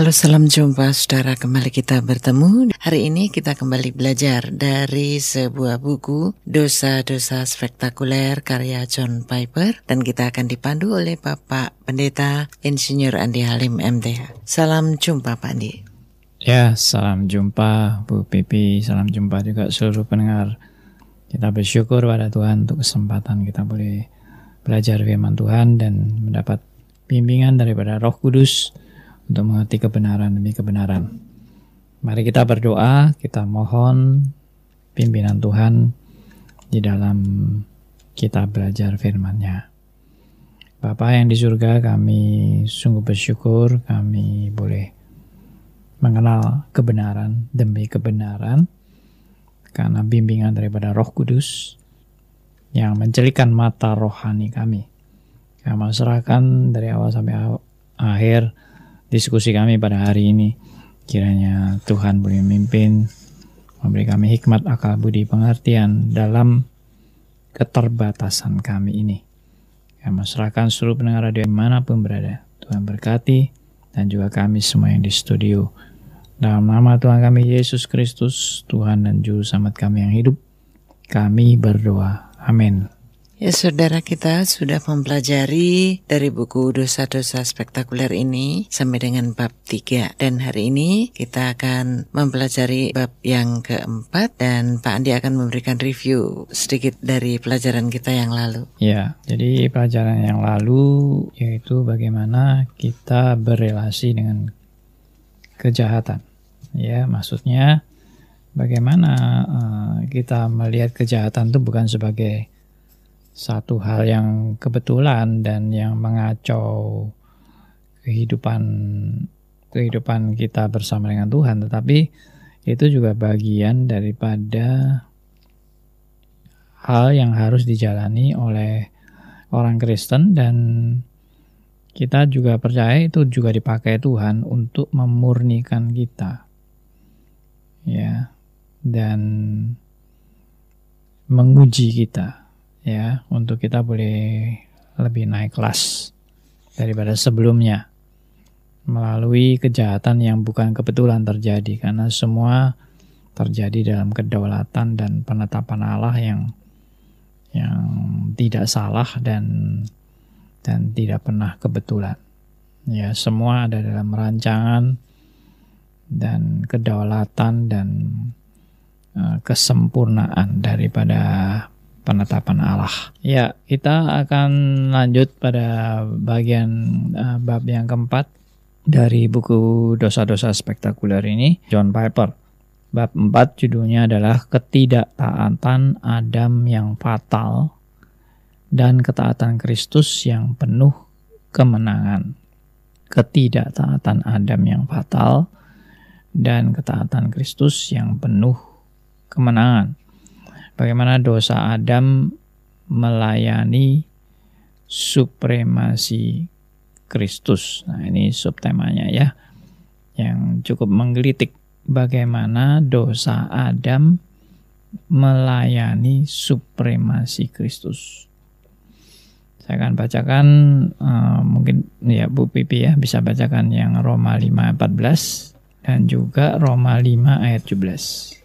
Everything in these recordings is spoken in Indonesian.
Halo salam jumpa saudara. Kembali kita bertemu. Hari ini kita kembali belajar dari sebuah buku Dosa-dosa spektakuler karya John Piper Dan kita akan dipandu oleh Bapak Pendeta Insinyur Andi Halim MTH Salam jumpa Pak Andi. Ya salam jumpa Bu Pipi. Salam jumpa juga seluruh pendengar. Kita bersyukur pada Tuhan untuk kesempatan kita boleh belajar firman Tuhan Dan mendapat bimbingan daripada roh kudus untuk mengerti kebenaran demi kebenaran. Mari kita berdoa, kita mohon pimpinan Tuhan di dalam kita belajar firman-Nya. Bapa yang di surga, kami sungguh bersyukur kami boleh mengenal kebenaran demi kebenaran karena bimbingan daripada Roh Kudus yang mencelikan mata rohani kami. Kami serahkan dari awal sampai akhir diskusi kami pada hari ini. Kiranya Tuhan boleh memimpin, memberi kami hikmat, akal, budi, pengertian dalam keterbatasan kami ini. Kami serahkan seluruh pendengar radio di mana pun berada. Tuhan berkati dan juga kami semua yang di studio. Dalam nama Tuhan kami Yesus Kristus, Tuhan dan Juru Selamat kami yang hidup, kami berdoa. Amin. Ya saudara kita sudah mempelajari dari buku dosa-dosa spektakuler ini sampai dengan bab 3 dan hari ini kita akan mempelajari bab yang keempat dan Pak Andi akan memberikan review sedikit dari pelajaran kita yang lalu. Ya, jadi pelajaran yang lalu yaitu bagaimana kita berelasi dengan kejahatan. Ya, maksudnya bagaimana uh, kita melihat kejahatan itu bukan sebagai satu hal yang kebetulan dan yang mengacau kehidupan kehidupan kita bersama dengan Tuhan, tetapi itu juga bagian daripada hal yang harus dijalani oleh orang Kristen dan kita juga percaya itu juga dipakai Tuhan untuk memurnikan kita. Ya. Dan menguji kita ya untuk kita boleh lebih naik kelas daripada sebelumnya melalui kejahatan yang bukan kebetulan terjadi karena semua terjadi dalam kedaulatan dan penetapan Allah yang yang tidak salah dan dan tidak pernah kebetulan. Ya, semua ada dalam rancangan dan kedaulatan dan uh, kesempurnaan daripada penetapan Allah. Ya, kita akan lanjut pada bagian uh, bab yang keempat dari buku dosa-dosa spektakuler ini, John Piper. Bab 4 judulnya adalah ketidaktaatan Adam yang fatal dan ketaatan Kristus yang penuh kemenangan. Ketidaktaatan Adam yang fatal dan ketaatan Kristus yang penuh kemenangan bagaimana dosa Adam melayani supremasi Kristus. Nah, ini subtemanya ya. Yang cukup menggelitik bagaimana dosa Adam melayani supremasi Kristus. Saya akan bacakan uh, mungkin ya Bu Pipi ya bisa bacakan yang Roma 5:14 dan juga Roma 5 ayat 17.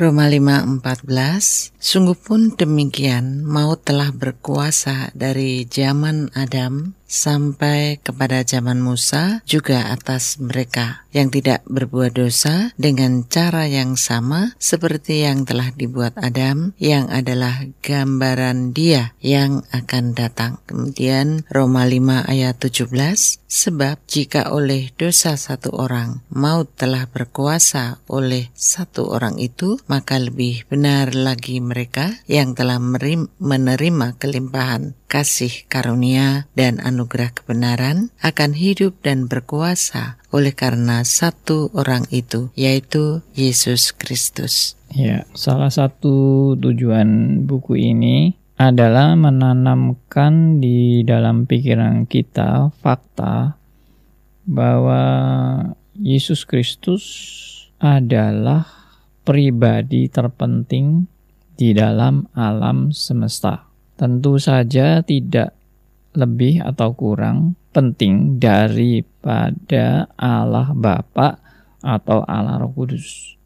Roma 5:14 Sungguh pun demikian maut telah berkuasa dari zaman Adam sampai kepada zaman Musa juga atas mereka yang tidak berbuat dosa dengan cara yang sama seperti yang telah dibuat Adam yang adalah gambaran dia yang akan datang. Kemudian Roma 5 ayat 17 Sebab jika oleh dosa satu orang maut telah berkuasa oleh satu orang itu maka lebih benar lagi mereka yang telah menerima kelimpahan kasih karunia dan anugerah kebenaran akan hidup dan berkuasa oleh karena satu orang itu, yaitu Yesus Kristus. Ya, salah satu tujuan buku ini adalah menanamkan di dalam pikiran kita fakta bahwa Yesus Kristus adalah pribadi terpenting di dalam alam semesta. Tentu saja tidak lebih atau kurang penting daripada Allah Bapa atau Allah Roh Kudus.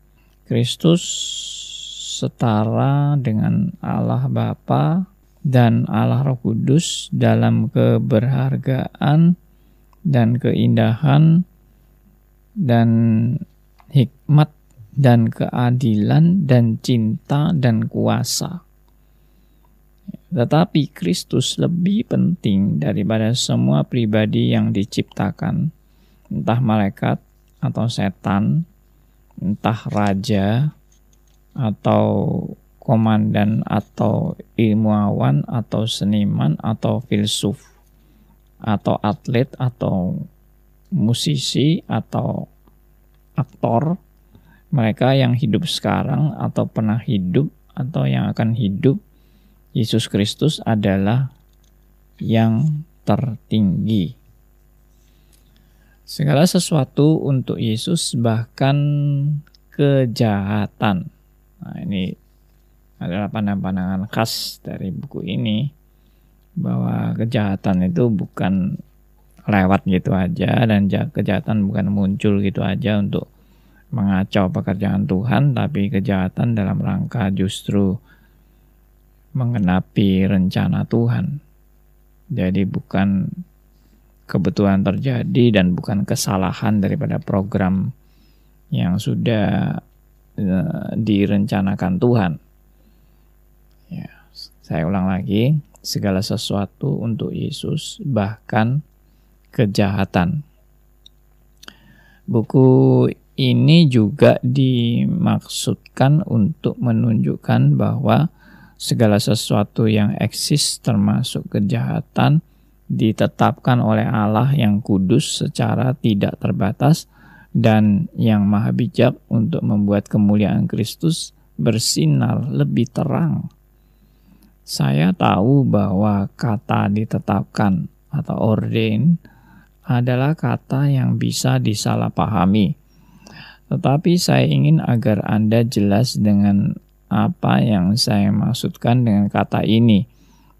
Kristus setara dengan Allah Bapa dan Allah Roh Kudus dalam keberhargaan dan keindahan dan hikmat dan keadilan dan cinta dan kuasa. Tetapi Kristus lebih penting daripada semua pribadi yang diciptakan, entah malaikat atau setan, entah raja atau komandan atau ilmuwan atau seniman atau filsuf atau atlet atau musisi atau aktor mereka yang hidup sekarang atau pernah hidup atau yang akan hidup Yesus Kristus adalah yang tertinggi. Segala sesuatu untuk Yesus bahkan kejahatan. Nah, ini adalah pandangan-pandangan khas dari buku ini bahwa kejahatan itu bukan lewat gitu aja dan kejahatan bukan muncul gitu aja untuk mengacau pekerjaan Tuhan tapi kejahatan dalam rangka justru mengenapi rencana Tuhan. Jadi bukan kebetulan terjadi dan bukan kesalahan daripada program yang sudah uh, direncanakan Tuhan. Ya, saya ulang lagi, segala sesuatu untuk Yesus bahkan kejahatan. Buku ini juga dimaksudkan untuk menunjukkan bahwa segala sesuatu yang eksis termasuk kejahatan ditetapkan oleh Allah yang kudus secara tidak terbatas dan yang maha bijak untuk membuat kemuliaan Kristus bersinar lebih terang. Saya tahu bahwa kata ditetapkan atau ordain adalah kata yang bisa disalahpahami. Tetapi saya ingin agar Anda jelas dengan apa yang saya maksudkan dengan kata ini.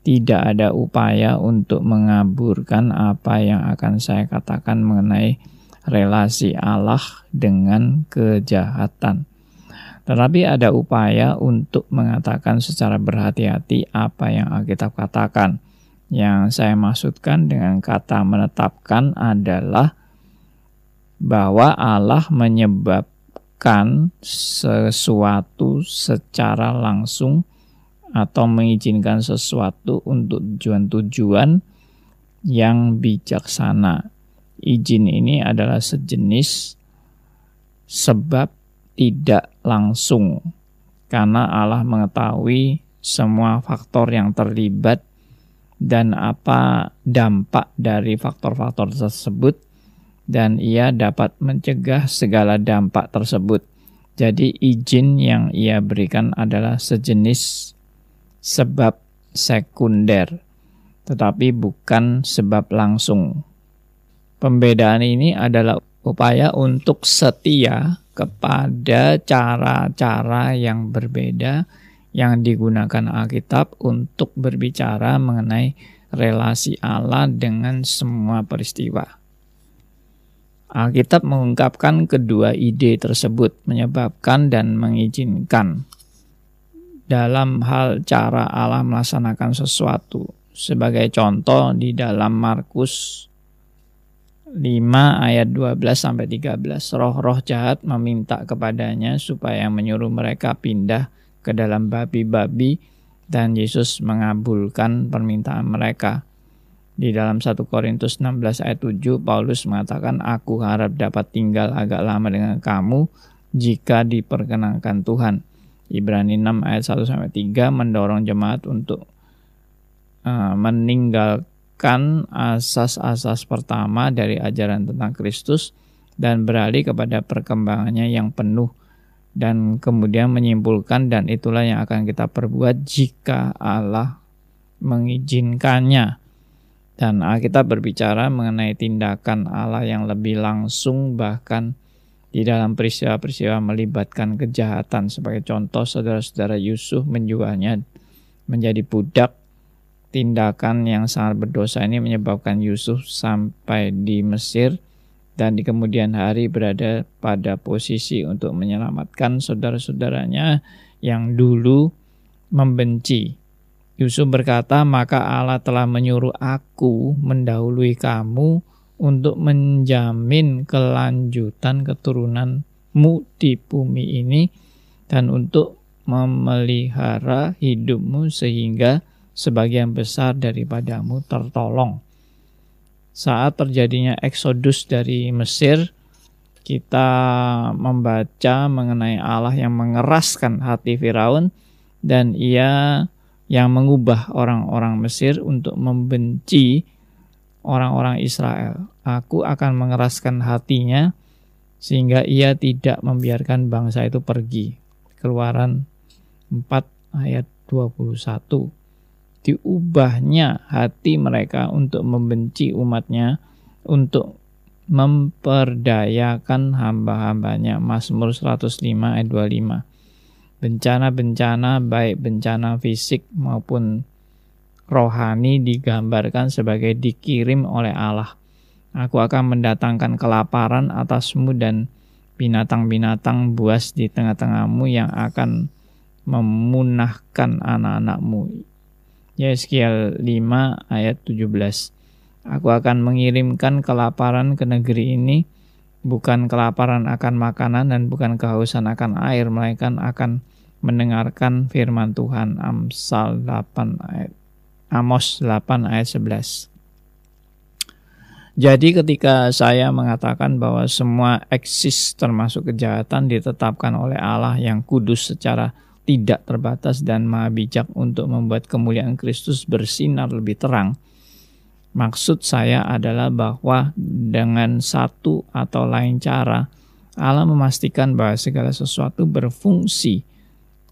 Tidak ada upaya untuk mengaburkan apa yang akan saya katakan mengenai relasi Allah dengan kejahatan. Tetapi ada upaya untuk mengatakan secara berhati-hati apa yang Alkitab katakan. Yang saya maksudkan dengan kata menetapkan adalah bahwa Allah menyebab melakukan sesuatu secara langsung atau mengizinkan sesuatu untuk tujuan-tujuan yang bijaksana. Izin ini adalah sejenis sebab tidak langsung karena Allah mengetahui semua faktor yang terlibat dan apa dampak dari faktor-faktor tersebut dan ia dapat mencegah segala dampak tersebut. Jadi izin yang ia berikan adalah sejenis sebab sekunder, tetapi bukan sebab langsung. Pembedaan ini adalah upaya untuk setia kepada cara-cara yang berbeda yang digunakan Alkitab untuk berbicara mengenai relasi Allah dengan semua peristiwa. Alkitab mengungkapkan kedua ide tersebut menyebabkan dan mengizinkan dalam hal cara Allah melaksanakan sesuatu. Sebagai contoh di dalam Markus 5 ayat 12 sampai 13 roh-roh jahat meminta kepadanya supaya menyuruh mereka pindah ke dalam babi-babi dan Yesus mengabulkan permintaan mereka. Di dalam 1 Korintus 16 ayat 7, Paulus mengatakan, Aku harap dapat tinggal agak lama dengan kamu jika diperkenankan Tuhan. Ibrani 6 ayat 1 sampai 3 mendorong jemaat untuk uh, meninggalkan asas-asas pertama dari ajaran tentang Kristus dan beralih kepada perkembangannya yang penuh dan kemudian menyimpulkan dan itulah yang akan kita perbuat jika Allah mengizinkannya. Dan Alkitab berbicara mengenai tindakan Allah yang lebih langsung bahkan di dalam peristiwa-peristiwa melibatkan kejahatan. Sebagai contoh, saudara-saudara Yusuf menjualnya menjadi budak tindakan yang sangat berdosa ini menyebabkan Yusuf sampai di Mesir dan di kemudian hari berada pada posisi untuk menyelamatkan saudara-saudaranya yang dulu membenci. Yusuf berkata, "Maka Allah telah menyuruh aku mendahului kamu untuk menjamin kelanjutan keturunanmu di bumi ini dan untuk memelihara hidupmu sehingga sebagian besar daripadamu tertolong. Saat terjadinya eksodus dari Mesir, kita membaca mengenai Allah yang mengeraskan hati Firaun dan ia yang mengubah orang-orang Mesir untuk membenci orang-orang Israel. Aku akan mengeraskan hatinya sehingga ia tidak membiarkan bangsa itu pergi. Keluaran 4 ayat 21 diubahnya hati mereka untuk membenci umatnya, untuk memperdayakan hamba-hambanya. Mazmur 105 ayat 25. Bencana-bencana baik bencana fisik maupun rohani digambarkan sebagai dikirim oleh Allah. Aku akan mendatangkan kelaparan atasmu dan binatang-binatang buas di tengah-tengahmu yang akan memunahkan anak-anakmu Yeskiel 5 ayat 17. Aku akan mengirimkan kelaparan ke negeri ini, bukan kelaparan akan makanan dan bukan kehausan akan air, melainkan akan mendengarkan firman Tuhan. Amsal 8 ayat Amos 8 ayat 11. Jadi ketika saya mengatakan bahwa semua eksis termasuk kejahatan ditetapkan oleh Allah yang kudus secara tidak terbatas dan maha bijak untuk membuat kemuliaan Kristus bersinar lebih terang. Maksud saya adalah bahwa dengan satu atau lain cara Allah memastikan bahwa segala sesuatu berfungsi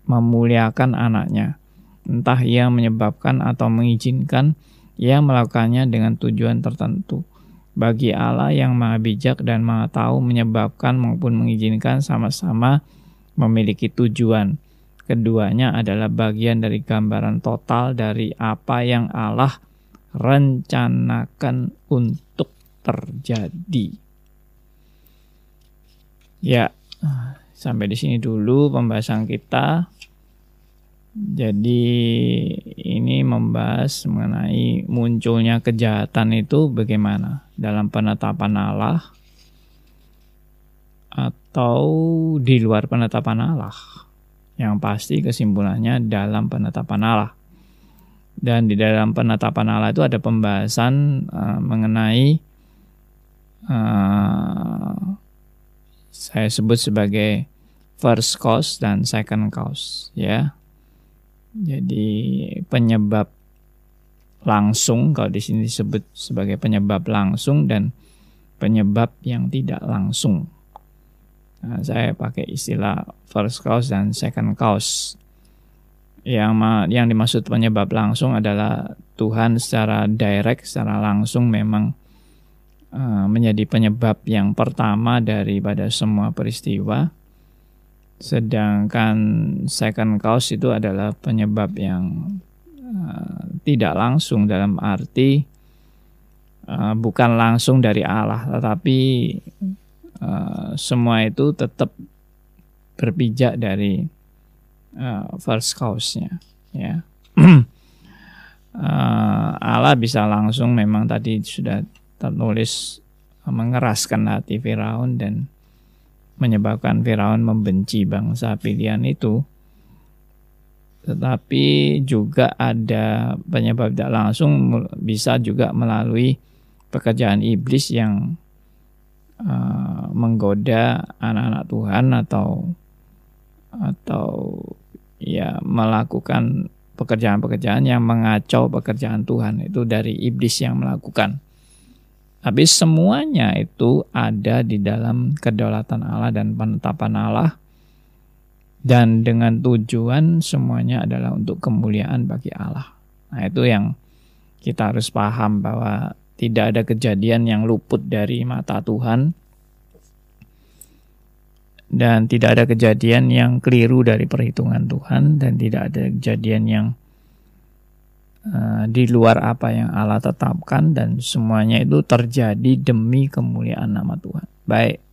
memuliakan anaknya. Entah ia menyebabkan atau mengizinkan, ia melakukannya dengan tujuan tertentu. Bagi Allah yang maha bijak dan maha tahu menyebabkan maupun mengizinkan sama-sama memiliki tujuan Keduanya adalah bagian dari gambaran total dari apa yang Allah rencanakan untuk terjadi. Ya, sampai di sini dulu pembahasan kita. Jadi ini membahas mengenai munculnya kejahatan itu bagaimana dalam penetapan Allah atau di luar penetapan Allah. Yang pasti kesimpulannya dalam penetapan Allah. Dan di dalam penetapan Allah itu ada pembahasan uh, mengenai uh, saya sebut sebagai first cause dan second cause ya. Jadi penyebab langsung kalau di sini disebut sebagai penyebab langsung dan penyebab yang tidak langsung. Nah, saya pakai istilah first cause dan second cause. Yang yang dimaksud penyebab langsung adalah Tuhan secara direct, secara langsung memang uh, menjadi penyebab yang pertama daripada semua peristiwa. Sedangkan second cause itu adalah penyebab yang uh, tidak langsung dalam arti uh, bukan langsung dari Allah, tetapi uh, semua itu tetap berpijak dari uh, first cause-nya ya. Uh, Allah bisa langsung memang tadi sudah tertulis mengeraskan hati Firaun dan menyebabkan Firaun membenci bangsa pilihan itu. Tetapi juga ada penyebab tidak langsung bisa juga melalui pekerjaan iblis yang uh, menggoda anak-anak Tuhan atau atau ya melakukan pekerjaan-pekerjaan yang mengacau pekerjaan Tuhan itu dari iblis yang melakukan. Tapi semuanya itu ada di dalam kedaulatan Allah dan penetapan Allah dan dengan tujuan semuanya adalah untuk kemuliaan bagi Allah. Nah, itu yang kita harus paham bahwa tidak ada kejadian yang luput dari mata Tuhan dan tidak ada kejadian yang keliru dari perhitungan Tuhan dan tidak ada kejadian yang uh, di luar apa yang Allah tetapkan dan semuanya itu terjadi demi kemuliaan nama Tuhan. Baik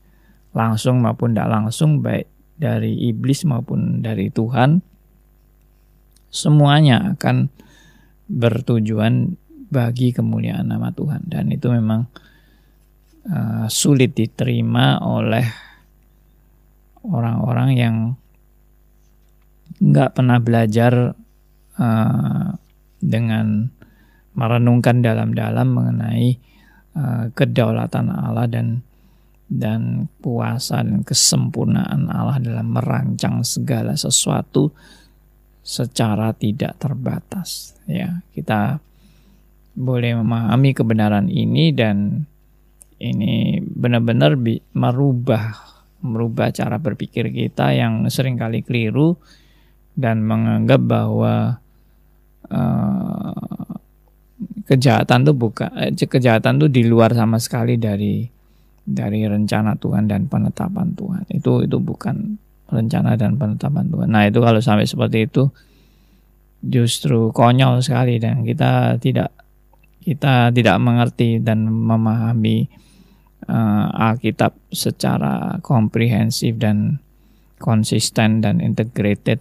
langsung maupun tidak langsung, baik dari iblis maupun dari Tuhan, semuanya akan bertujuan bagi kemuliaan nama Tuhan dan itu memang uh, sulit diterima oleh orang-orang yang nggak pernah belajar uh, dengan merenungkan dalam-dalam mengenai uh, kedaulatan Allah dan dan kuasa dan kesempurnaan Allah dalam merancang segala sesuatu secara tidak terbatas ya. Kita boleh memahami kebenaran ini dan ini benar-benar merubah merubah cara berpikir kita yang sering kali keliru dan menganggap bahwa uh, kejahatan itu bukan eh, kejahatan itu di luar sama sekali dari dari rencana Tuhan dan penetapan Tuhan. Itu itu bukan rencana dan penetapan Tuhan. Nah, itu kalau sampai seperti itu justru konyol sekali dan kita tidak kita tidak mengerti dan memahami uh, Alkitab secara komprehensif dan konsisten dan integrated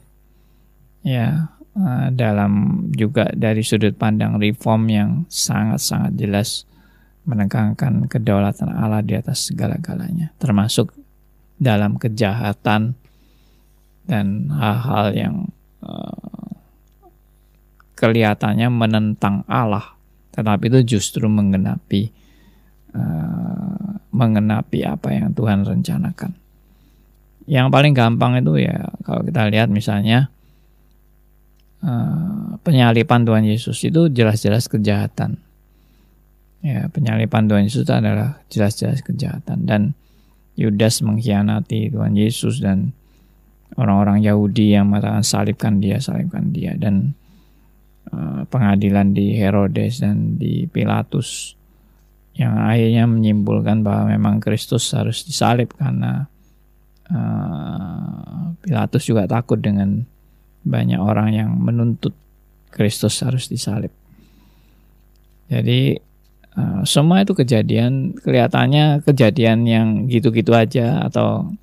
ya uh, dalam juga dari sudut pandang reform yang sangat-sangat jelas menekankan kedaulatan Allah di atas segala-galanya, termasuk dalam kejahatan dan hal-hal yang uh, kelihatannya menentang Allah, tetapi itu justru menggenapi uh, mengenapi apa yang Tuhan rencanakan. Yang paling gampang itu ya kalau kita lihat misalnya uh, penyalipan Tuhan Yesus itu jelas-jelas kejahatan. Ya, penyalipan Tuhan Yesus adalah jelas-jelas kejahatan. Dan Yudas mengkhianati Tuhan Yesus dan orang-orang Yahudi yang mengatakan salibkan dia, salibkan dia. Dan uh, pengadilan di Herodes dan di Pilatus yang akhirnya menyimpulkan bahwa memang Kristus harus disalib karena uh, Pilatus juga takut dengan banyak orang yang menuntut Kristus harus disalib. Jadi Eh, semua itu kejadian kelihatannya kejadian yang gitu-gitu aja atau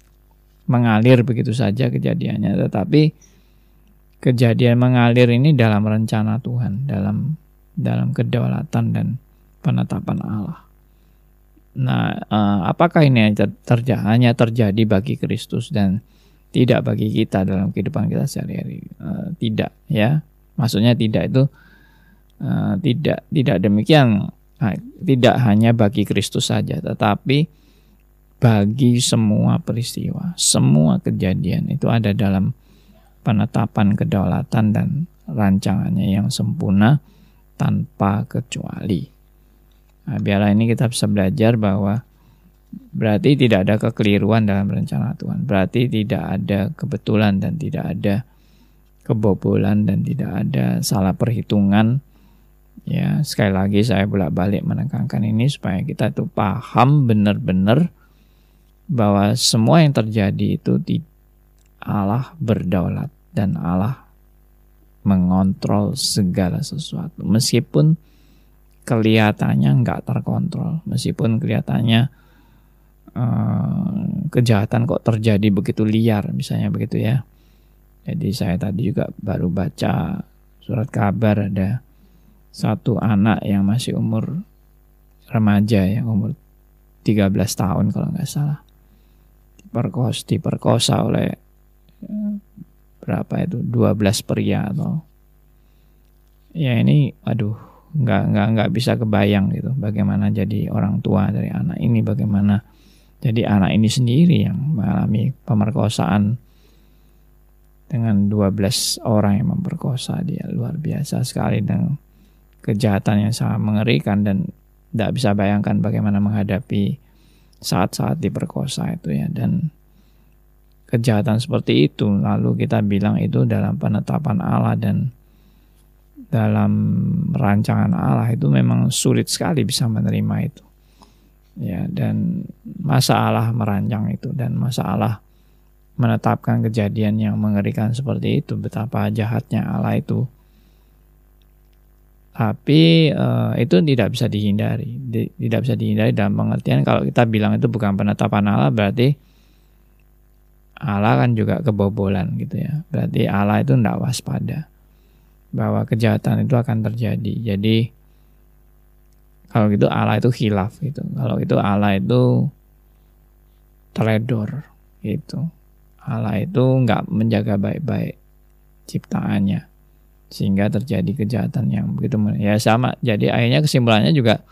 mengalir begitu saja kejadiannya tetapi kejadian mengalir ini dalam rencana Tuhan dalam dalam kedaulatan dan penetapan Allah. Nah, uh, apakah ini terjadi hanya terjadi bagi Kristus dan tidak bagi kita dalam kehidupan kita sehari-hari? Uh, tidak, ya. Maksudnya tidak itu uh, tidak tidak demikian tidak hanya bagi Kristus saja, tetapi bagi semua peristiwa, semua kejadian itu ada dalam penetapan kedaulatan dan rancangannya yang sempurna tanpa kecuali. Nah, biarlah ini kita bisa belajar bahwa berarti tidak ada kekeliruan dalam rencana Tuhan. Berarti tidak ada kebetulan dan tidak ada kebobolan dan tidak ada salah perhitungan Ya, sekali lagi saya bolak-balik menekankan ini supaya kita tuh paham benar-benar bahwa semua yang terjadi itu di Allah berdaulat dan Allah mengontrol segala sesuatu meskipun kelihatannya nggak terkontrol. Meskipun kelihatannya uh, kejahatan kok terjadi begitu liar misalnya begitu ya. Jadi saya tadi juga baru baca surat kabar ada satu anak yang masih umur remaja ya umur 13 tahun kalau nggak salah. Diperkosa diperkosa oleh ya, berapa itu? 12 pria atau ya ini aduh nggak nggak nggak bisa kebayang gitu. Bagaimana jadi orang tua dari anak ini bagaimana jadi anak ini sendiri yang mengalami pemerkosaan dengan 12 orang yang memperkosa dia. Luar biasa sekali dan kejahatan yang sangat mengerikan dan tidak bisa bayangkan bagaimana menghadapi saat-saat diperkosa itu ya. Dan kejahatan seperti itu lalu kita bilang itu dalam penetapan Allah dan dalam rancangan Allah itu memang sulit sekali bisa menerima itu. Ya dan masalah merancang itu dan masalah menetapkan kejadian yang mengerikan seperti itu betapa jahatnya Allah itu. Tapi uh, itu tidak bisa dihindari, Di, tidak bisa dihindari dalam pengertian kalau kita bilang itu bukan penetapan Allah berarti Allah kan juga kebobolan gitu ya. Berarti Allah itu tidak waspada bahwa kejahatan itu akan terjadi. Jadi kalau gitu Allah itu khilaf gitu. Kalau itu Allah itu teledor gitu. Allah itu nggak menjaga baik-baik ciptaannya sehingga terjadi kejahatan yang begitu ya sama. Jadi akhirnya kesimpulannya juga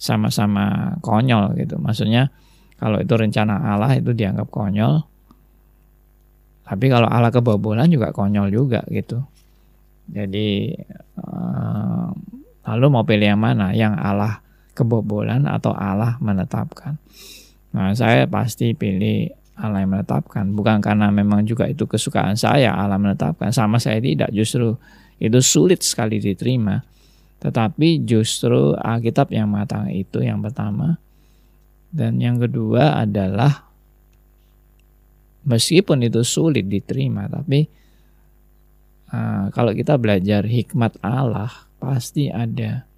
sama-sama konyol gitu. Maksudnya kalau itu rencana Allah itu dianggap konyol. Tapi kalau Allah kebobolan juga konyol juga gitu. Jadi uh, lalu mau pilih yang mana? Yang Allah kebobolan atau Allah menetapkan? Nah, saya pasti pilih Allah yang menetapkan. Bukan karena memang juga itu kesukaan saya Allah menetapkan. Sama saya tidak, justru itu sulit sekali diterima. Tetapi justru Alkitab yang matang itu yang pertama. Dan yang kedua adalah meskipun itu sulit diterima, tapi uh, kalau kita belajar hikmat Allah pasti ada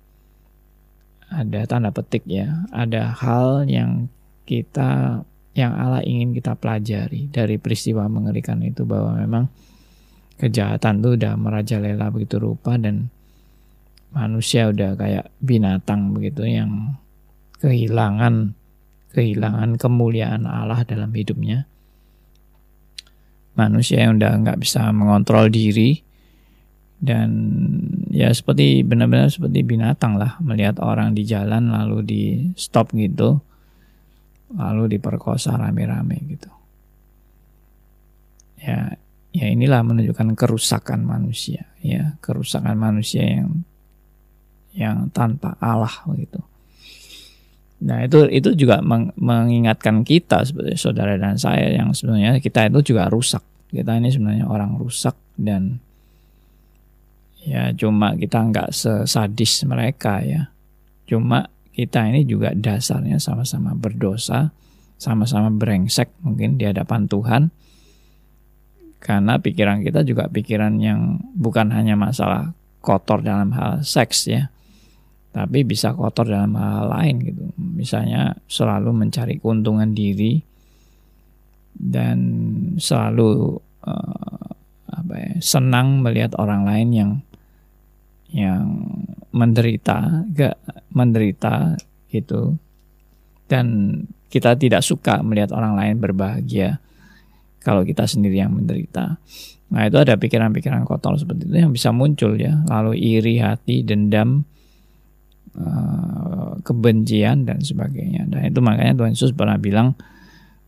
ada tanda petik ya, ada hal yang kita yang Allah ingin kita pelajari dari peristiwa mengerikan itu bahwa memang kejahatan itu udah merajalela begitu rupa dan manusia udah kayak binatang begitu yang kehilangan kehilangan kemuliaan Allah dalam hidupnya manusia yang udah nggak bisa mengontrol diri. Dan ya seperti benar-benar seperti binatang lah melihat orang di jalan lalu di stop gitu lalu diperkosa rame-rame gitu. Ya ya inilah menunjukkan kerusakan manusia ya kerusakan manusia yang yang tanpa Allah gitu Nah itu itu juga mengingatkan kita seperti saudara dan saya yang sebenarnya kita itu juga rusak. Kita ini sebenarnya orang rusak dan ya cuma kita nggak sesadis mereka ya. Cuma kita ini juga dasarnya sama-sama berdosa, sama-sama brengsek mungkin di hadapan Tuhan. Karena pikiran kita juga pikiran yang bukan hanya masalah kotor dalam hal seks ya, tapi bisa kotor dalam hal lain gitu. Misalnya selalu mencari keuntungan diri dan selalu uh, apa ya, senang melihat orang lain yang yang menderita, gak menderita gitu. Dan kita tidak suka melihat orang lain berbahagia kalau kita sendiri yang menderita. Nah, itu ada pikiran-pikiran kotor seperti itu yang bisa muncul ya, lalu iri hati, dendam, Eh, kebencian dan sebagainya. Dan itu makanya Tuhan Yesus pernah bilang,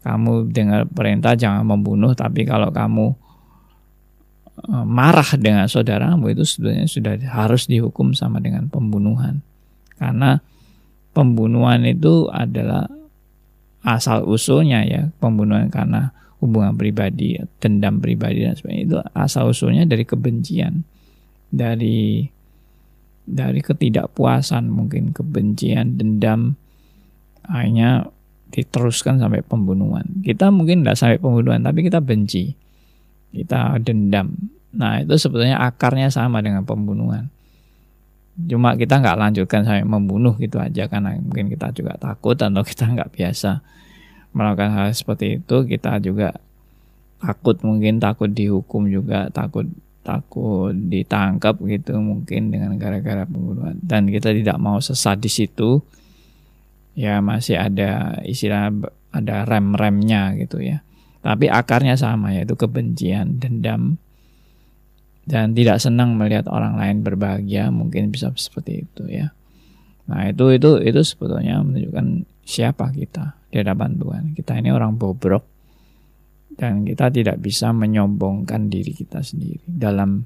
kamu dengar perintah jangan membunuh, tapi kalau kamu eh, marah dengan saudaramu itu sebenarnya sudah harus dihukum sama dengan pembunuhan. Karena pembunuhan itu adalah asal usulnya ya, pembunuhan karena hubungan pribadi, dendam pribadi dan sebagainya itu asal usulnya dari kebencian, dari dari ketidakpuasan, mungkin kebencian, dendam, akhirnya diteruskan sampai pembunuhan. Kita mungkin tidak sampai pembunuhan, tapi kita benci, kita dendam. Nah itu sebetulnya akarnya sama dengan pembunuhan. Cuma kita nggak lanjutkan sampai membunuh gitu aja karena mungkin kita juga takut atau kita nggak biasa melakukan hal seperti itu. Kita juga takut mungkin takut dihukum juga takut takut ditangkap gitu mungkin dengan gara-gara pembunuhan. Dan kita tidak mau sesadis itu ya masih ada istilah ada rem-remnya gitu ya. Tapi akarnya sama yaitu kebencian dendam. Dan tidak senang melihat orang lain berbahagia mungkin bisa seperti itu ya. Nah itu itu itu sebetulnya menunjukkan siapa kita di hadapan Tuhan. Kita ini orang bobrok dan kita tidak bisa menyombongkan diri kita sendiri dalam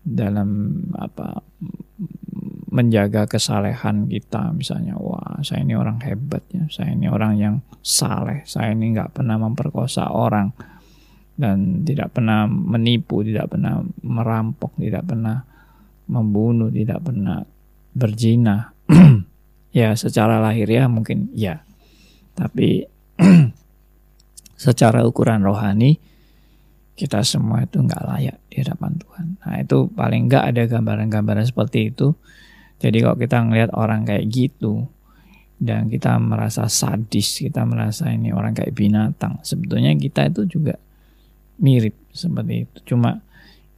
dalam apa menjaga kesalehan kita. Misalnya wah saya ini orang hebat ya saya ini orang yang saleh saya ini nggak pernah memperkosa orang dan tidak pernah menipu tidak pernah merampok tidak pernah membunuh tidak pernah berzina ya secara lahiriah mungkin ya tapi secara ukuran rohani kita semua itu nggak layak di hadapan Tuhan. Nah itu paling nggak ada gambaran-gambaran seperti itu. Jadi kalau kita ngelihat orang kayak gitu dan kita merasa sadis, kita merasa ini orang kayak binatang, sebetulnya kita itu juga mirip seperti itu. Cuma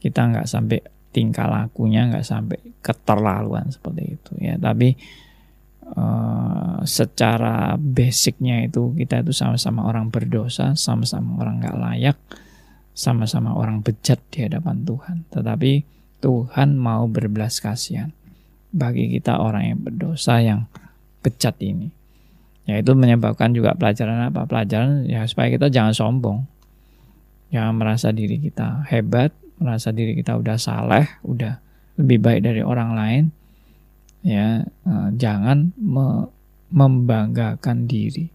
kita nggak sampai tingkah lakunya nggak sampai keterlaluan seperti itu ya. Tapi uh, secara basicnya itu kita itu sama-sama orang berdosa, sama-sama orang nggak layak sama-sama orang bejat di hadapan Tuhan. Tetapi Tuhan mau berbelas kasihan bagi kita orang yang berdosa yang bejat ini. Ya itu menyebabkan juga pelajaran apa? Pelajaran ya supaya kita jangan sombong. Jangan merasa diri kita hebat, merasa diri kita udah saleh, udah lebih baik dari orang lain. Ya, eh, jangan me membanggakan diri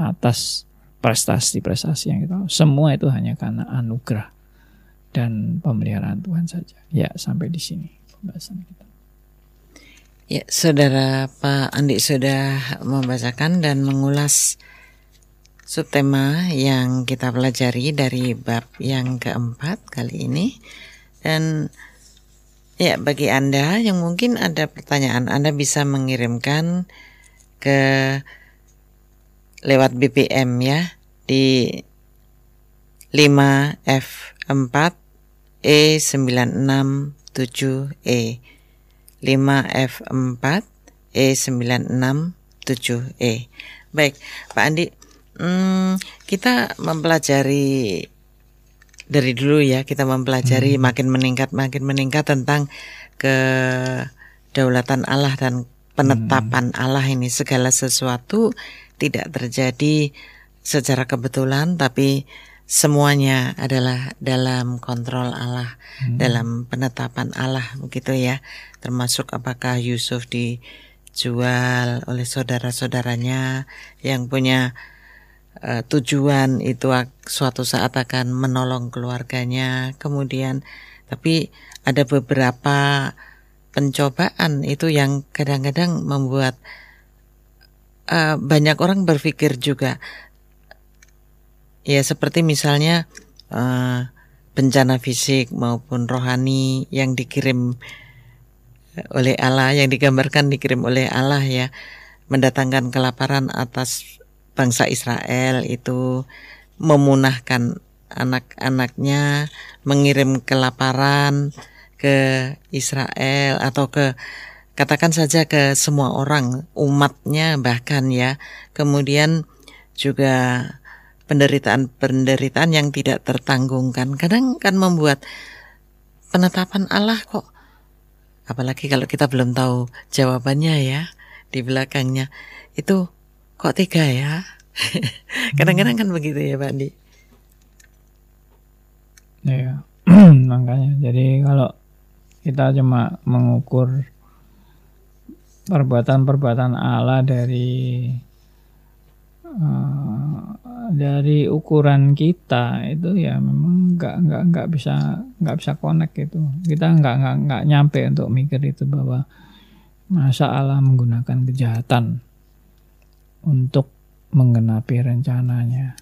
atas prestasi-prestasi yang kita semua itu hanya karena anugerah dan pemeliharaan Tuhan saja. Ya, sampai di sini pembahasan kita. Ya, Saudara Pak Andi sudah membacakan dan mengulas subtema yang kita pelajari dari bab yang keempat kali ini. Dan ya, bagi Anda yang mungkin ada pertanyaan, Anda bisa mengirimkan ke lewat BBM ya di 5F4 E967E 5F4 E967E Baik Pak Andi hmm, kita mempelajari dari dulu ya kita mempelajari hmm. makin meningkat makin meningkat tentang kedaulatan Allah dan penetapan hmm. Allah ini segala sesuatu tidak terjadi secara kebetulan tapi semuanya adalah dalam kontrol Allah, hmm. dalam penetapan Allah begitu ya. Termasuk apakah Yusuf dijual oleh saudara-saudaranya yang punya uh, tujuan itu suatu saat akan menolong keluarganya. Kemudian tapi ada beberapa pencobaan itu yang kadang-kadang membuat uh, banyak orang berpikir juga ya seperti misalnya uh, bencana fisik maupun rohani yang dikirim oleh Allah yang digambarkan dikirim oleh Allah ya mendatangkan kelaparan atas bangsa Israel itu memunahkan anak-anaknya mengirim kelaparan ke Israel atau ke katakan saja ke semua orang, umatnya bahkan ya. Kemudian juga penderitaan-penderitaan yang tidak tertanggungkan. Kadang kan membuat penetapan Allah kok apalagi kalau kita belum tahu jawabannya ya di belakangnya itu kok tiga ya? Kadang-kadang kan begitu ya Pak Andi. Ya makanya jadi kalau kita cuma mengukur perbuatan-perbuatan Allah dari uh, dari ukuran kita itu ya memang nggak nggak nggak bisa nggak bisa connect itu kita nggak nggak nggak nyampe untuk mikir itu bahwa masa Allah menggunakan kejahatan untuk menggenapi rencananya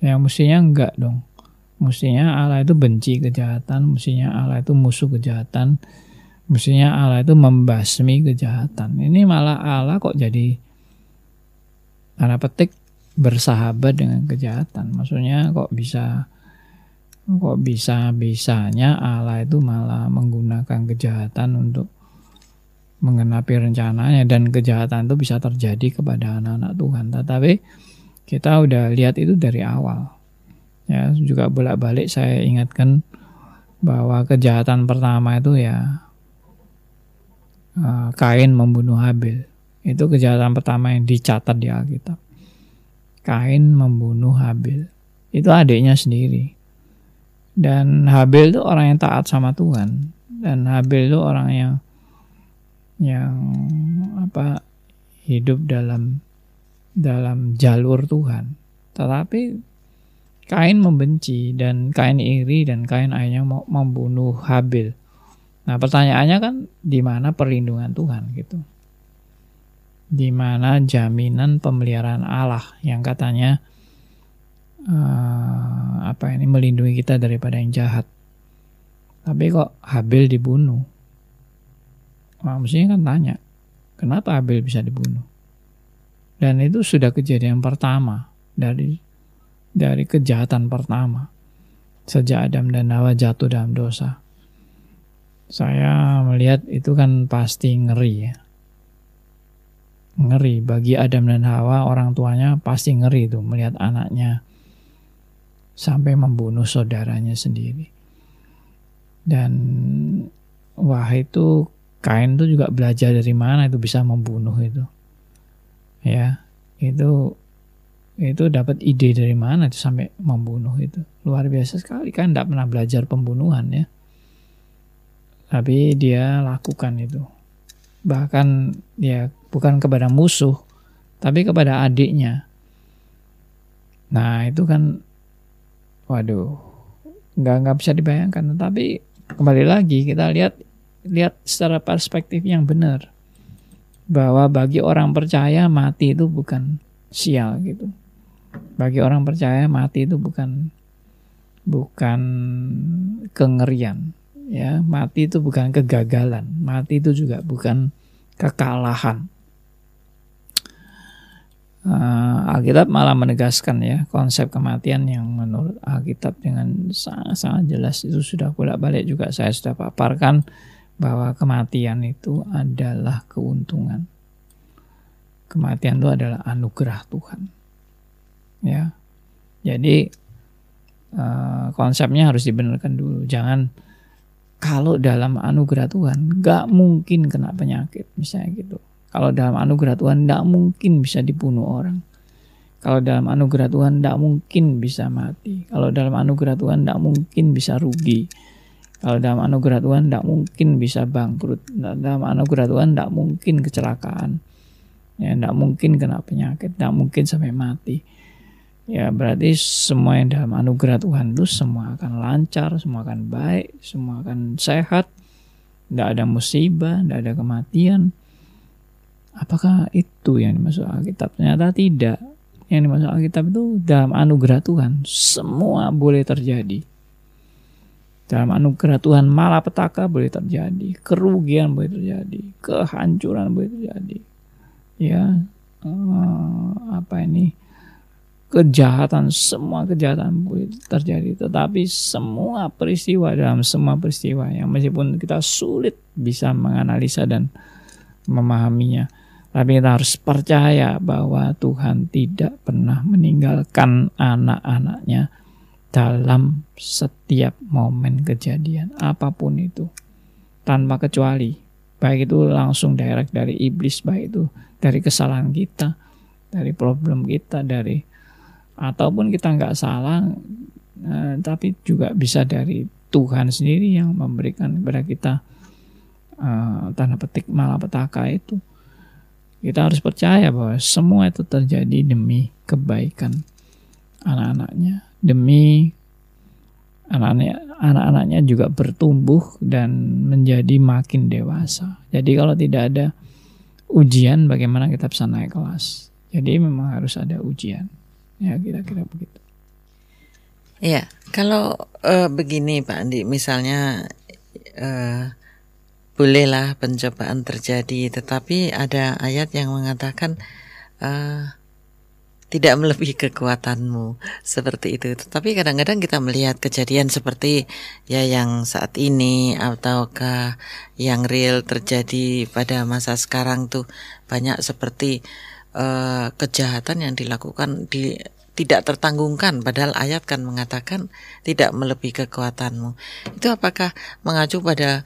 ya mestinya enggak dong mestinya Allah itu benci kejahatan mestinya Allah itu musuh kejahatan Mestinya Allah itu membasmi kejahatan. Ini malah Allah kok jadi tanda petik bersahabat dengan kejahatan. Maksudnya kok bisa kok bisa bisanya Allah itu malah menggunakan kejahatan untuk mengenapi rencananya dan kejahatan itu bisa terjadi kepada anak-anak Tuhan. Tetapi kita udah lihat itu dari awal. Ya, juga bolak-balik saya ingatkan bahwa kejahatan pertama itu ya uh, Kain membunuh Habil. Itu kejahatan pertama yang dicatat di Alkitab. Kain membunuh Habil. Itu adiknya sendiri. Dan Habil itu orang yang taat sama Tuhan. Dan Habil itu orang yang yang apa hidup dalam dalam jalur Tuhan. Tetapi Kain membenci dan Kain iri dan Kain akhirnya mau membunuh Habil. Nah, pertanyaannya kan di mana perlindungan Tuhan gitu. Di mana jaminan pemeliharaan Allah yang katanya uh, apa ini melindungi kita daripada yang jahat. Tapi kok Habil dibunuh? Nah, mestinya kan tanya, kenapa Habil bisa dibunuh? Dan itu sudah kejadian pertama dari dari kejahatan pertama sejak Adam dan Hawa jatuh dalam dosa. Saya melihat itu kan pasti ngeri ya. Ngeri bagi Adam dan Hawa orang tuanya pasti ngeri itu melihat anaknya sampai membunuh saudaranya sendiri. Dan wah itu Kain tuh juga belajar dari mana itu bisa membunuh itu. Ya, itu itu dapat ide dari mana itu sampai membunuh itu. Luar biasa sekali kan tidak pernah belajar pembunuhan ya. Tapi dia lakukan itu. Bahkan ya bukan kepada musuh, tapi kepada adiknya. Nah itu kan, waduh, nggak nggak bisa dibayangkan. Tapi kembali lagi kita lihat lihat secara perspektif yang benar. Bahwa bagi orang percaya mati itu bukan sial gitu. Bagi orang percaya mati itu bukan bukan kengerian ya. Mati itu bukan kegagalan. Mati itu juga bukan kekalahan. Uh, Alkitab malah menegaskan ya konsep kematian yang menurut Alkitab dengan sangat-sangat jelas itu sudah bolak-balik juga saya sudah paparkan bahwa kematian itu adalah keuntungan. Kematian itu adalah anugerah Tuhan. Ya. Jadi uh, konsepnya harus dibenarkan dulu. Jangan kalau dalam anugerah Tuhan nggak mungkin kena penyakit misalnya gitu. Kalau dalam anugerah Tuhan nggak mungkin bisa dibunuh orang. Kalau dalam anugerah Tuhan tidak mungkin bisa mati. Kalau dalam anugerah Tuhan tidak mungkin bisa rugi kalau dalam anugerah Tuhan tidak mungkin bisa bangkrut. Dalam anugerah Tuhan tidak mungkin kecelakaan. Ya, tidak mungkin kena penyakit, tidak mungkin sampai mati. Ya berarti semua yang dalam anugerah Tuhan itu semua akan lancar, semua akan baik, semua akan sehat. Tidak ada musibah, tidak ada kematian. Apakah itu yang dimaksud Alkitab? Ternyata tidak. Yang dimaksud Alkitab itu dalam anugerah Tuhan semua boleh terjadi dalam anugerah Tuhan malapetaka boleh terjadi, kerugian boleh terjadi, kehancuran boleh terjadi. Ya, uh, apa ini? Kejahatan, semua kejahatan boleh terjadi. Tetapi semua peristiwa dalam semua peristiwa yang meskipun kita sulit bisa menganalisa dan memahaminya, tapi kita harus percaya bahwa Tuhan tidak pernah meninggalkan anak-anaknya dalam setiap momen kejadian apa pun itu. Tanpa kecuali baik itu langsung direct dari iblis baik itu dari kesalahan kita dari problem kita dari ataupun kita nggak salah eh, tapi juga bisa dari Tuhan sendiri yang memberikan kepada kita eh, tanda petik malapetaka itu. Kita harus percaya bahwa semua itu terjadi demi kebaikan anak-anaknya demi anak-anaknya anak-anaknya juga bertumbuh dan menjadi makin dewasa. Jadi kalau tidak ada ujian bagaimana kita bisa naik kelas? Jadi memang harus ada ujian. Ya kira-kira begitu. Ya, kalau uh, begini Pak Andi, misalnya uh, bolehlah pencobaan terjadi, tetapi ada ayat yang mengatakan uh, tidak melebihi kekuatanmu seperti itu. Tapi kadang-kadang kita melihat kejadian seperti ya yang saat ini ataukah yang real terjadi pada masa sekarang tuh banyak seperti uh, kejahatan yang dilakukan di tidak tertanggungkan padahal ayat kan mengatakan tidak melebihi kekuatanmu. Itu apakah mengacu pada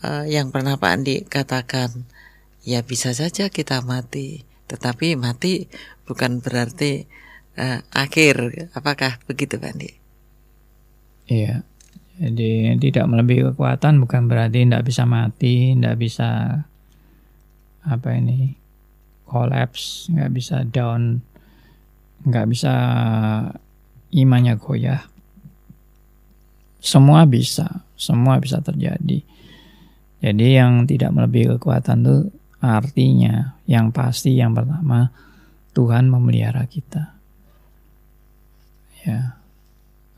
uh, yang pernah Pak Andi katakan ya bisa saja kita mati tetapi mati bukan berarti uh, akhir. Apakah begitu, Bandi? Iya. Jadi tidak melebihi kekuatan bukan berarti tidak bisa mati, tidak bisa apa ini collapse, nggak bisa down, nggak bisa imannya goyah. Semua bisa, semua bisa terjadi. Jadi yang tidak melebihi kekuatan itu artinya yang pasti yang pertama Tuhan memelihara kita. Ya.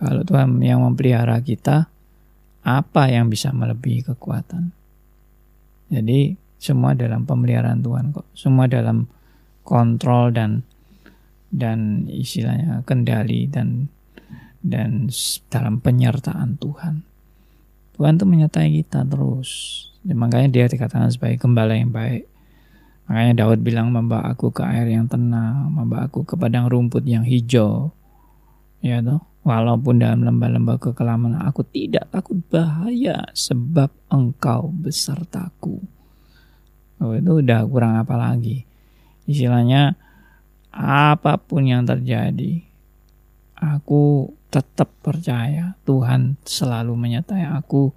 Kalau Tuhan yang memelihara kita, apa yang bisa melebihi kekuatan? Jadi semua dalam pemeliharaan Tuhan kok. Semua dalam kontrol dan dan istilahnya kendali dan dan dalam penyertaan Tuhan. Tuhan itu menyertai kita terus. Ya, makanya dia dikatakan sebagai gembala yang baik. Makanya Daud bilang membawa aku ke air yang tenang, membawa aku ke padang rumput yang hijau. Ya toh, walaupun dalam lembah-lembah kekelaman aku tidak takut bahaya sebab engkau besertaku. Oh, itu udah kurang apa lagi. Istilahnya apa pun yang terjadi, aku tetap percaya Tuhan selalu menyertai aku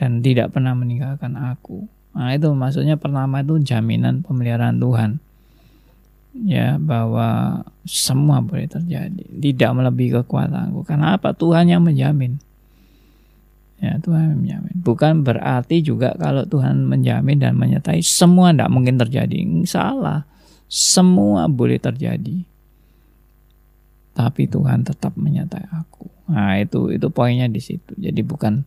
dan tidak pernah meninggalkan aku. Nah itu maksudnya pertama itu jaminan pemeliharaan Tuhan. Ya bahwa semua boleh terjadi, tidak melebihi kekuatanku. Karena apa? Tuhan yang menjamin. Ya Tuhan yang menjamin. Bukan berarti juga kalau Tuhan menjamin dan menyertai semua tidak mungkin terjadi. Salah. Semua boleh terjadi tapi Tuhan tetap menyertai aku. Nah, itu itu poinnya di situ. Jadi bukan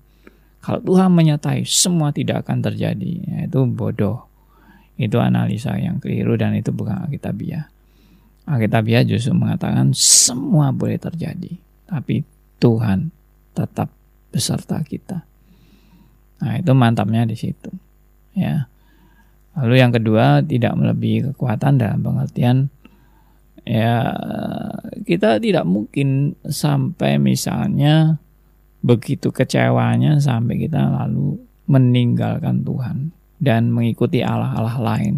kalau Tuhan menyertai semua tidak akan terjadi. Ya, itu bodoh. Itu analisa yang keliru dan itu bukan Alkitabiah. Alkitabiah justru mengatakan semua boleh terjadi, tapi Tuhan tetap beserta kita. Nah, itu mantapnya di situ. Ya. Lalu yang kedua tidak melebihi kekuatan dalam pengertian ya kita tidak mungkin sampai misalnya begitu kecewanya sampai kita lalu meninggalkan Tuhan dan mengikuti Allah-Allah lain.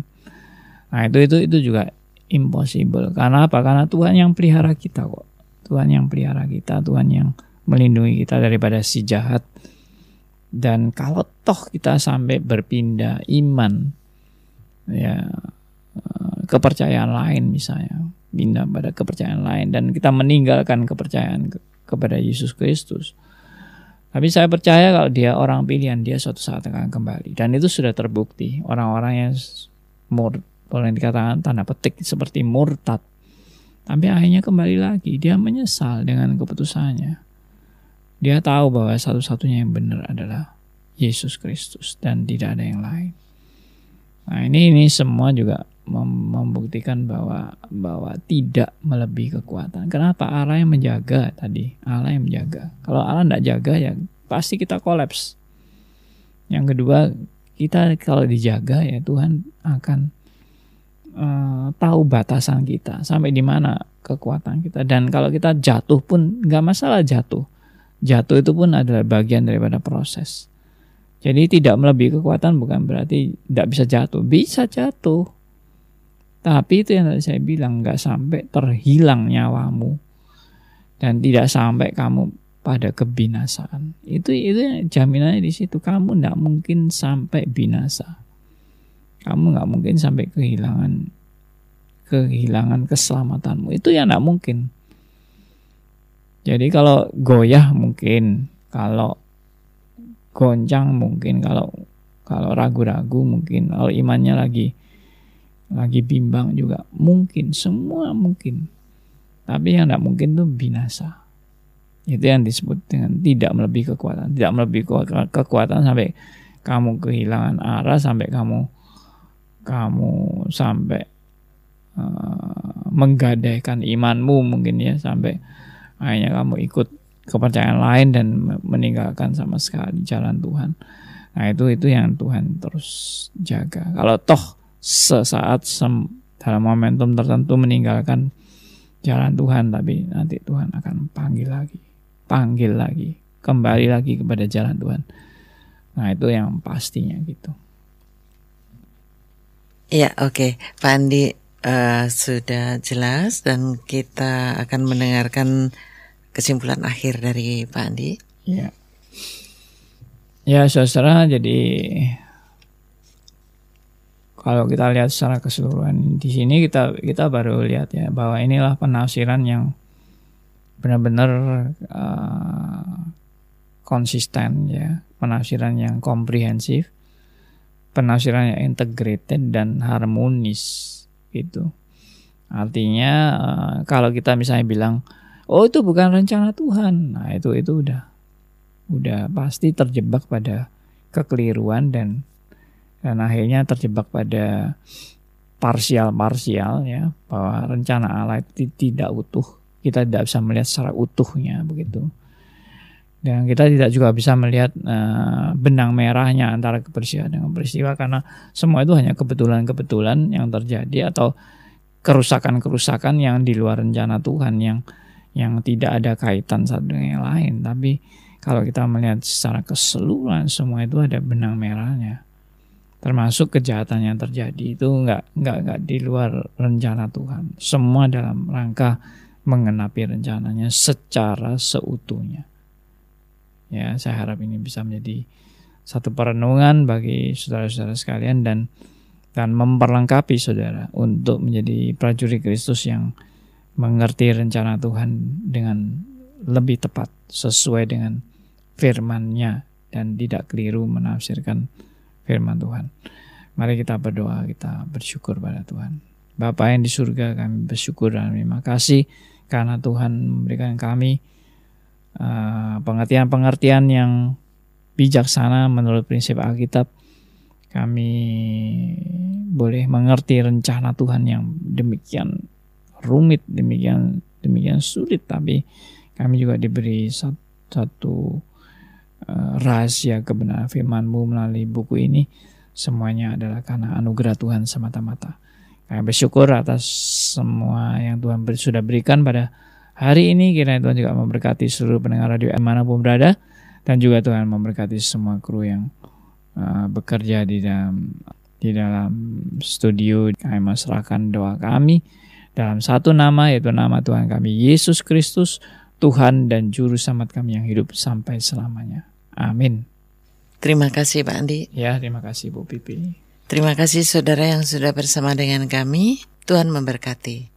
Nah, itu itu itu juga impossible. Karena apa? Karena Tuhan yang pelihara kita kok. Tuhan yang pelihara kita, Tuhan yang melindungi kita daripada si jahat. Dan kalau toh kita sampai berpindah iman ya eh, kepercayaan lain misalnya pindah pada kepercayaan lain dan kita meninggalkan kepercayaan ke kepada Yesus Kristus. Tapi saya percaya kalau dia orang pilihan, dia suatu saat akan kembali. Dan itu sudah terbukti. Orang-orang yang mur, boleh dikatakan tanda petik seperti murtad. Tapi akhirnya kembali lagi. Dia menyesal dengan keputusannya. Dia tahu bahwa satu-satunya yang benar adalah Yesus Kristus dan tidak ada yang lain. Nah ini ini semua juga membuktikan bahwa bahwa tidak melebihi kekuatan. Kenapa Allah yang menjaga tadi? Allah yang menjaga. Kalau Allah tidak jaga ya pasti kita kolaps. Yang kedua kita kalau dijaga ya Tuhan akan uh, tahu batasan kita sampai di mana kekuatan kita dan kalau kita jatuh pun nggak masalah jatuh. Jatuh itu pun adalah bagian daripada proses. Jadi tidak melebihi kekuatan bukan berarti tidak bisa jatuh. Bisa jatuh. Tapi itu yang tadi saya bilang nggak sampai terhilang nyawamu dan tidak sampai kamu pada kebinasaan. Itu itu jaminannya di situ. Kamu tidak mungkin sampai binasa. Kamu nggak mungkin sampai kehilangan kehilangan keselamatanmu. Itu yang tidak mungkin. Jadi kalau goyah mungkin, kalau goncang mungkin, kalau kalau ragu-ragu mungkin, kalau imannya lagi lagi bimbang juga. Mungkin semua mungkin. Tapi yang tidak mungkin itu binasa. Itu yang disebut dengan tidak melebihi kekuatan. Tidak melebihi kekuatan sampai kamu kehilangan arah sampai kamu kamu sampai uh, menggadaikan imanmu mungkin ya sampai akhirnya kamu ikut kepercayaan lain dan meninggalkan sama sekali jalan Tuhan. Nah itu itu yang Tuhan terus jaga. Kalau toh sesaat sem dalam momentum tertentu meninggalkan jalan Tuhan tapi nanti Tuhan akan panggil lagi panggil lagi kembali lagi kepada jalan Tuhan. Nah itu yang pastinya gitu. Ya oke. Okay. Pak Andi uh, sudah jelas dan kita akan mendengarkan kesimpulan akhir dari Pak Andi ya. Ya saudara jadi kalau kita lihat secara keseluruhan di sini kita kita baru lihat ya bahwa inilah penafsiran yang benar-benar uh, konsisten ya penafsiran yang komprehensif penafsiran yang integrated dan harmonis gitu artinya uh, kalau kita misalnya bilang oh itu bukan rencana Tuhan. Nah, itu itu udah udah pasti terjebak pada kekeliruan dan dan akhirnya terjebak pada parsial-parsial ya bahwa rencana Allah itu tidak utuh. Kita tidak bisa melihat secara utuhnya begitu. Dan kita tidak juga bisa melihat uh, benang merahnya antara kebersihan dengan peristiwa karena semua itu hanya kebetulan-kebetulan yang terjadi atau kerusakan-kerusakan yang di luar rencana Tuhan yang yang tidak ada kaitan satu dengan yang lain. Tapi kalau kita melihat secara keseluruhan semua itu ada benang merahnya termasuk kejahatan yang terjadi itu nggak nggak nggak di luar rencana Tuhan. Semua dalam rangka mengenapi rencananya secara seutuhnya. Ya saya harap ini bisa menjadi satu perenungan bagi saudara-saudara sekalian dan dan memperlengkapi saudara untuk menjadi prajurit Kristus yang mengerti rencana Tuhan dengan lebih tepat sesuai dengan firman-Nya dan tidak keliru menafsirkan firman Tuhan. Mari kita berdoa, kita bersyukur pada Tuhan. Bapa yang di surga kami bersyukur dan terima kasih karena Tuhan memberikan kami uh, pengertian-pengertian yang bijaksana menurut prinsip Alkitab. Kami boleh mengerti rencana Tuhan yang demikian rumit, demikian demikian sulit, tapi kami juga diberi satu, satu rahasia kebenaran firman-Mu melalui buku ini Semuanya adalah karena anugerah Tuhan semata-mata. Kami bersyukur atas semua yang Tuhan sudah berikan pada hari ini. Kiranya Tuhan juga memberkati seluruh pendengar radio pun berada. Dan juga Tuhan memberkati semua kru yang uh, bekerja di dalam di dalam studio. Kami menyerahkan doa kami dalam satu nama yaitu nama Tuhan kami Yesus Kristus, Tuhan dan Juru Selamat kami yang hidup sampai selamanya. Amin. Terima kasih Pak Andi. Ya, terima kasih Bu Pipi. Terima kasih saudara yang sudah bersama dengan kami. Tuhan memberkati.